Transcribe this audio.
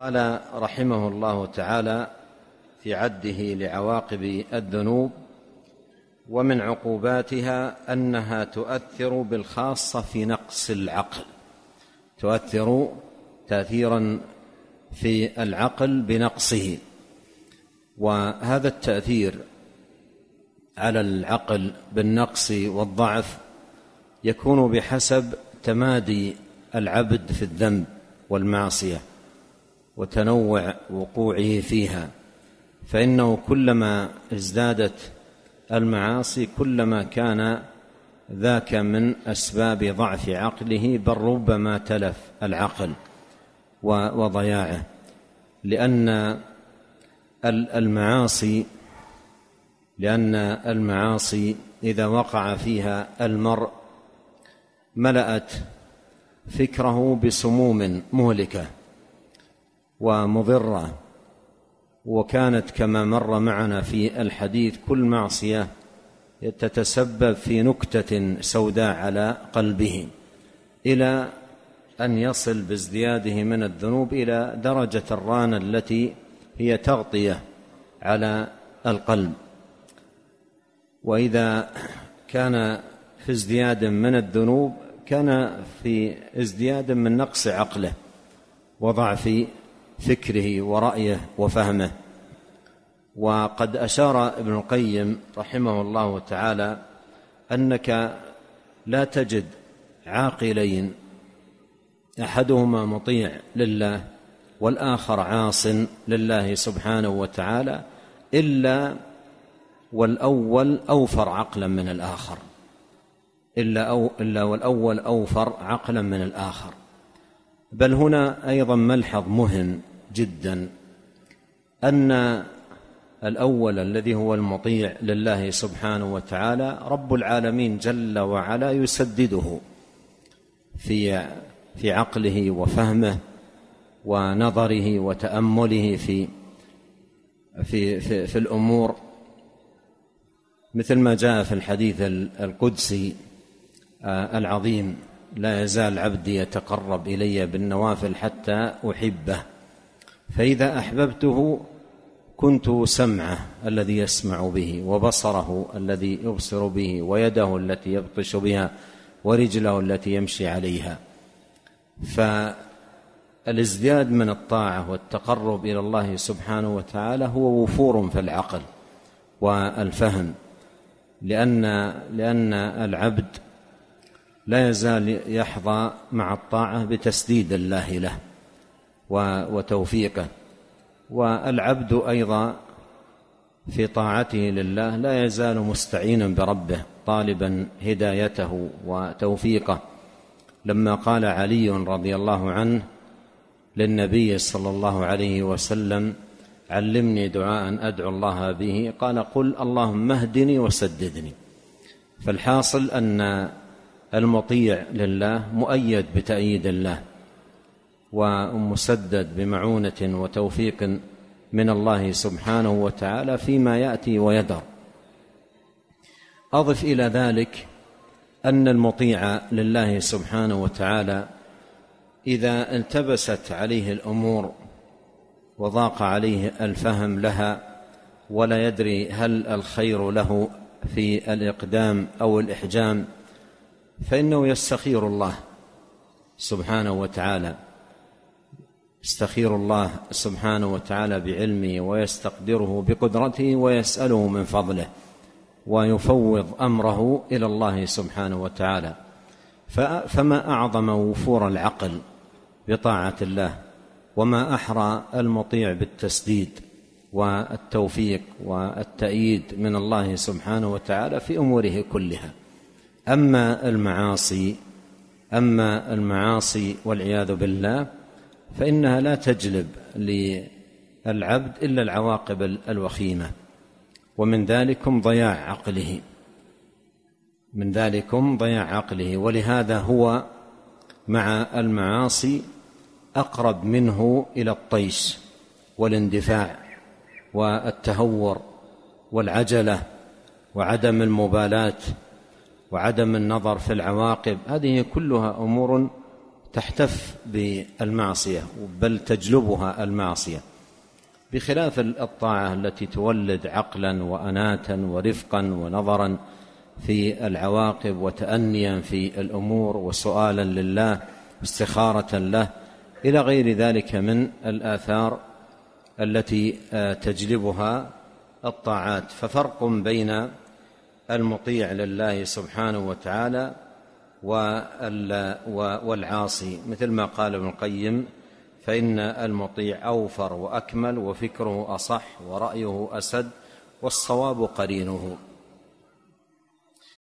قال رحمه الله تعالى في عده لعواقب الذنوب ومن عقوباتها أنها تؤثر بالخاصة في نقص العقل تؤثر تاثيرا في العقل بنقصه وهذا التأثير على العقل بالنقص والضعف يكون بحسب تمادي العبد في الذنب والمعصية. وتنوع وقوعه فيها. فإنه كلما ازدادت المعاصي كلما كان ذاك من أسباب ضعف عقله بل ربما تلف العقل وضياعه. لأن المعاصي لأن المعاصي إذا وقع فيها المرء ملأت فكره بسموم مهلكة. ومضرة. وكانت كما مر معنا في الحديث كل معصية تتسبب في نكتة سوداء على قلبه إلى أن يصل بازدياده من الذنوب إلى درجة الرانة التي هي تغطية على القلب. وإذا كان في ازدياد من الذنوب كان في ازدياد من نقص عقله وضعف فكره ورأيه وفهمه. وقد أشار ابن القيم رحمه الله تعالى أنك لا تجد عاقلين أحدهما مطيع لله والآخر عاص لله سبحانه وتعالى إلا والأول أوفر عقلا من الآخر إلا, أو إلا والأول أوفر عقلا من الآخر. بل هنا أيضا ملحظ مهم. جدا أن الأول الذي هو المطيع لله سبحانه وتعالى رب العالمين جل وعلا يسدده في في عقله وفهمه ونظره وتأمله في في في, في الأمور مثل ما جاء في الحديث القدسي آه، العظيم لا يزال عبدي يتقرب إلي بالنوافل حتى أحبه. فإذا أحببته كنت سمعه الذي يسمع به وبصره الذي يبصر به ويده التي يبطش بها ورجله التي يمشي عليها. فالازدياد من الطاعة والتقرب إلى الله سبحانه وتعالى هو وفور في العقل والفهم لأن لأن العبد لا يزال يحظى مع الطاعة بتسديد الله له. وتوفيقه. والعبد أيضا في طاعته لله لا يزال مستعينا بربه طالبا هدايته وتوفيقه. لما قال علي رضي الله عنه للنبي صلى الله عليه وسلم علمني دعاء أدعو الله به قال قل اللهم اهدني وسددني فالحاصل أن المطيع لله مؤيد بتأييد الله. ومسدد بمعونة وتوفيق من الله سبحانه وتعالى فيما يأتي ويدر أضف إلى ذلك أن المطيع لله سبحانه وتعالى إذا التبست عليه الأمور وضاق عليه الفهم لها ولا يدري هل الخير له في الإقدام أو الإحجام فإنه يستخير الله سبحانه وتعالى. يستخير الله سبحانه وتعالى بعلمه ويستقدره بقدرته ويسأله من فضله ويفوض أمره إلى الله سبحانه وتعالى. فما أعظم وفور العقل بطاعة الله وما أحرى المطيع بالتسديد والتوفيق والتأييد من الله سبحانه وتعالى في أموره كلها. أما المعاصي أما المعاصي والعياذ بالله فإنها لا تجلب للعبد إلا العواقب الوخيمة. ومن ذلكم ضياع عقله. من ذلكم ضياع عقله. ولهذا هو مع المعاصي أقرب منه إلى الطيش والاندفاع والتهور والعجلة وعدم المبالاة وعدم النظر في العواقب. هذه كلها أمور تحتف بالمعصية بل تجلبها المعصية. بخلاف الطاعة التي تولد عقلا واناتا ورفقا ونظرا في العواقب وتانيا في الأمور وسؤالا لله واستخارة له إلى غير ذلك من الآثار التي تجلبها الطاعات. ففرق بين المطيع لله سبحانه وتعالى والعاصي مثل ما قال ابن القيم فإن المطيع أوفر وأكمل وفكره أصح ورأيه أسد والصواب قرينه.